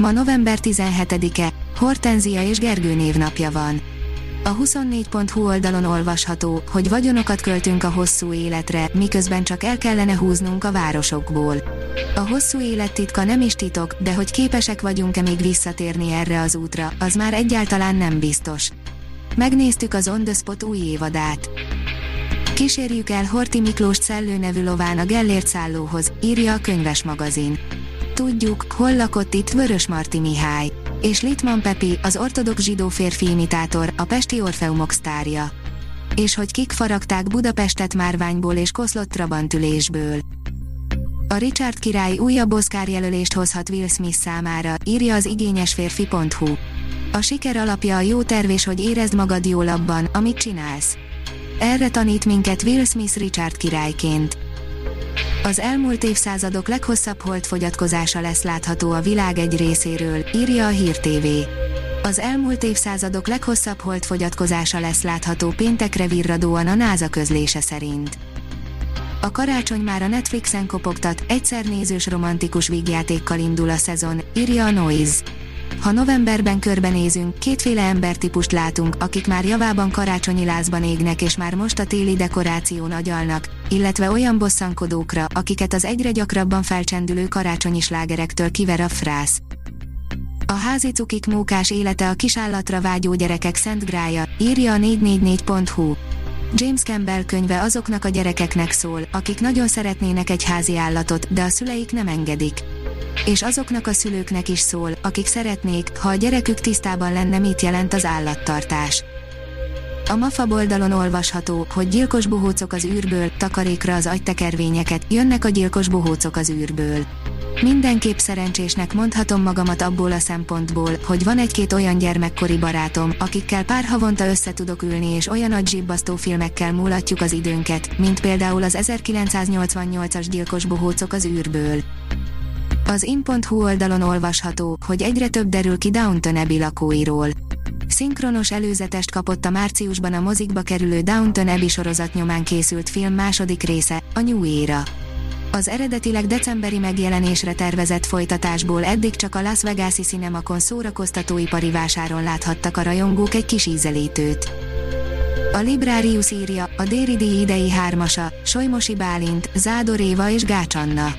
Ma november 17-e, Hortenzia és Gergő névnapja van. A 24.hu oldalon olvasható, hogy vagyonokat költünk a hosszú életre, miközben csak el kellene húznunk a városokból. A hosszú élet titka nem is titok, de hogy képesek vagyunk-e még visszatérni erre az útra, az már egyáltalán nem biztos. Megnéztük az On The Spot új évadát. Kísérjük el Horti Miklós Szellő nevű lován a Gellért szállóhoz, írja a könyves magazin. Tudjuk, hol lakott itt Vörös Marti Mihály. És Litman Pepi, az ortodox zsidó férfi imitátor, a Pesti Orfeumok sztárja. És hogy kik faragták Budapestet márványból és koszlott trabantülésből. A Richard király újabb Oscar jelölést hozhat Will Smith számára, írja az igényesférfi.hu. A siker alapja a jó terv és hogy érezd magad jól abban, amit csinálsz. Erre tanít minket Will Smith Richard királyként. Az elmúlt évszázadok leghosszabb holdfogyatkozása lesz látható a világ egy részéről, írja a Hír TV. Az elmúlt évszázadok leghosszabb holdfogyatkozása lesz látható péntekre virradóan a NASA közlése szerint. A karácsony már a Netflixen kopogtat, egyszer nézős romantikus vígjátékkal indul a szezon, írja a Noise. Ha novemberben körbenézünk, kétféle embertípust látunk, akik már javában karácsonyi lázban égnek és már most a téli dekoráción agyalnak, illetve olyan bosszankodókra, akiket az egyre gyakrabban felcsendülő karácsonyi slágerektől kiver a frász. A házi cukik mókás élete a kisállatra vágyó gyerekek szent grája, írja a 444.hu. James Campbell könyve azoknak a gyerekeknek szól, akik nagyon szeretnének egy házi állatot, de a szüleik nem engedik és azoknak a szülőknek is szól, akik szeretnék, ha a gyerekük tisztában lenne mit jelent az állattartás. A MAFA oldalon olvasható, hogy gyilkos bohócok az űrből, takarékra az agytekervényeket, jönnek a gyilkos bohócok az űrből. Mindenképp szerencsésnek mondhatom magamat abból a szempontból, hogy van egy-két olyan gyermekkori barátom, akikkel pár havonta össze tudok ülni és olyan agyzsibbasztó filmekkel múlatjuk az időnket, mint például az 1988-as gyilkos bohócok az űrből. Az in.hu oldalon olvasható, hogy egyre több derül ki Downton Abbey lakóiról. Szinkronos előzetest kapott a márciusban a mozikba kerülő Downton Abbey sorozat nyomán készült film második része, a New Era. Az eredetileg decemberi megjelenésre tervezett folytatásból eddig csak a Las Vegas-i Cinemakon szórakoztatóipari vásáron láthattak a rajongók egy kis ízelítőt. A Librarius írja, a Déri díj idei hármasa, Solymosi Bálint, Zádor Éva és Gács Anna.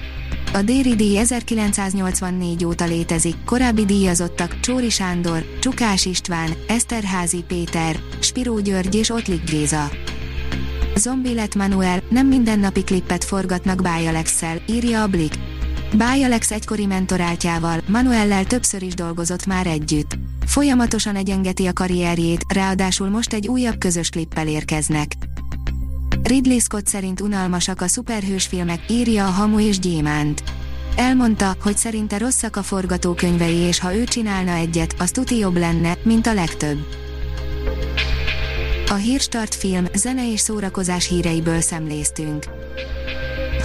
A Déri díj 1984 óta létezik, korábbi díjazottak Csóri Sándor, Csukás István, Eszterházi Péter, Spiró György és Ottlik Géza. Zombi lett Manuel, nem mindennapi klippet forgatnak Bájalexszel, írja a Blik. Bájalex egykori mentoráltjával, Manuellel többször is dolgozott már együtt. Folyamatosan egyengeti a karrierjét, ráadásul most egy újabb közös klippel érkeznek. Ridley Scott szerint unalmasak a szuperhős filmek, írja a Hamu és Gyémánt. Elmondta, hogy szerinte rosszak a forgatókönyvei és ha ő csinálna egyet, az tuti jobb lenne, mint a legtöbb. A Hírstart film, zene és szórakozás híreiből szemléztünk.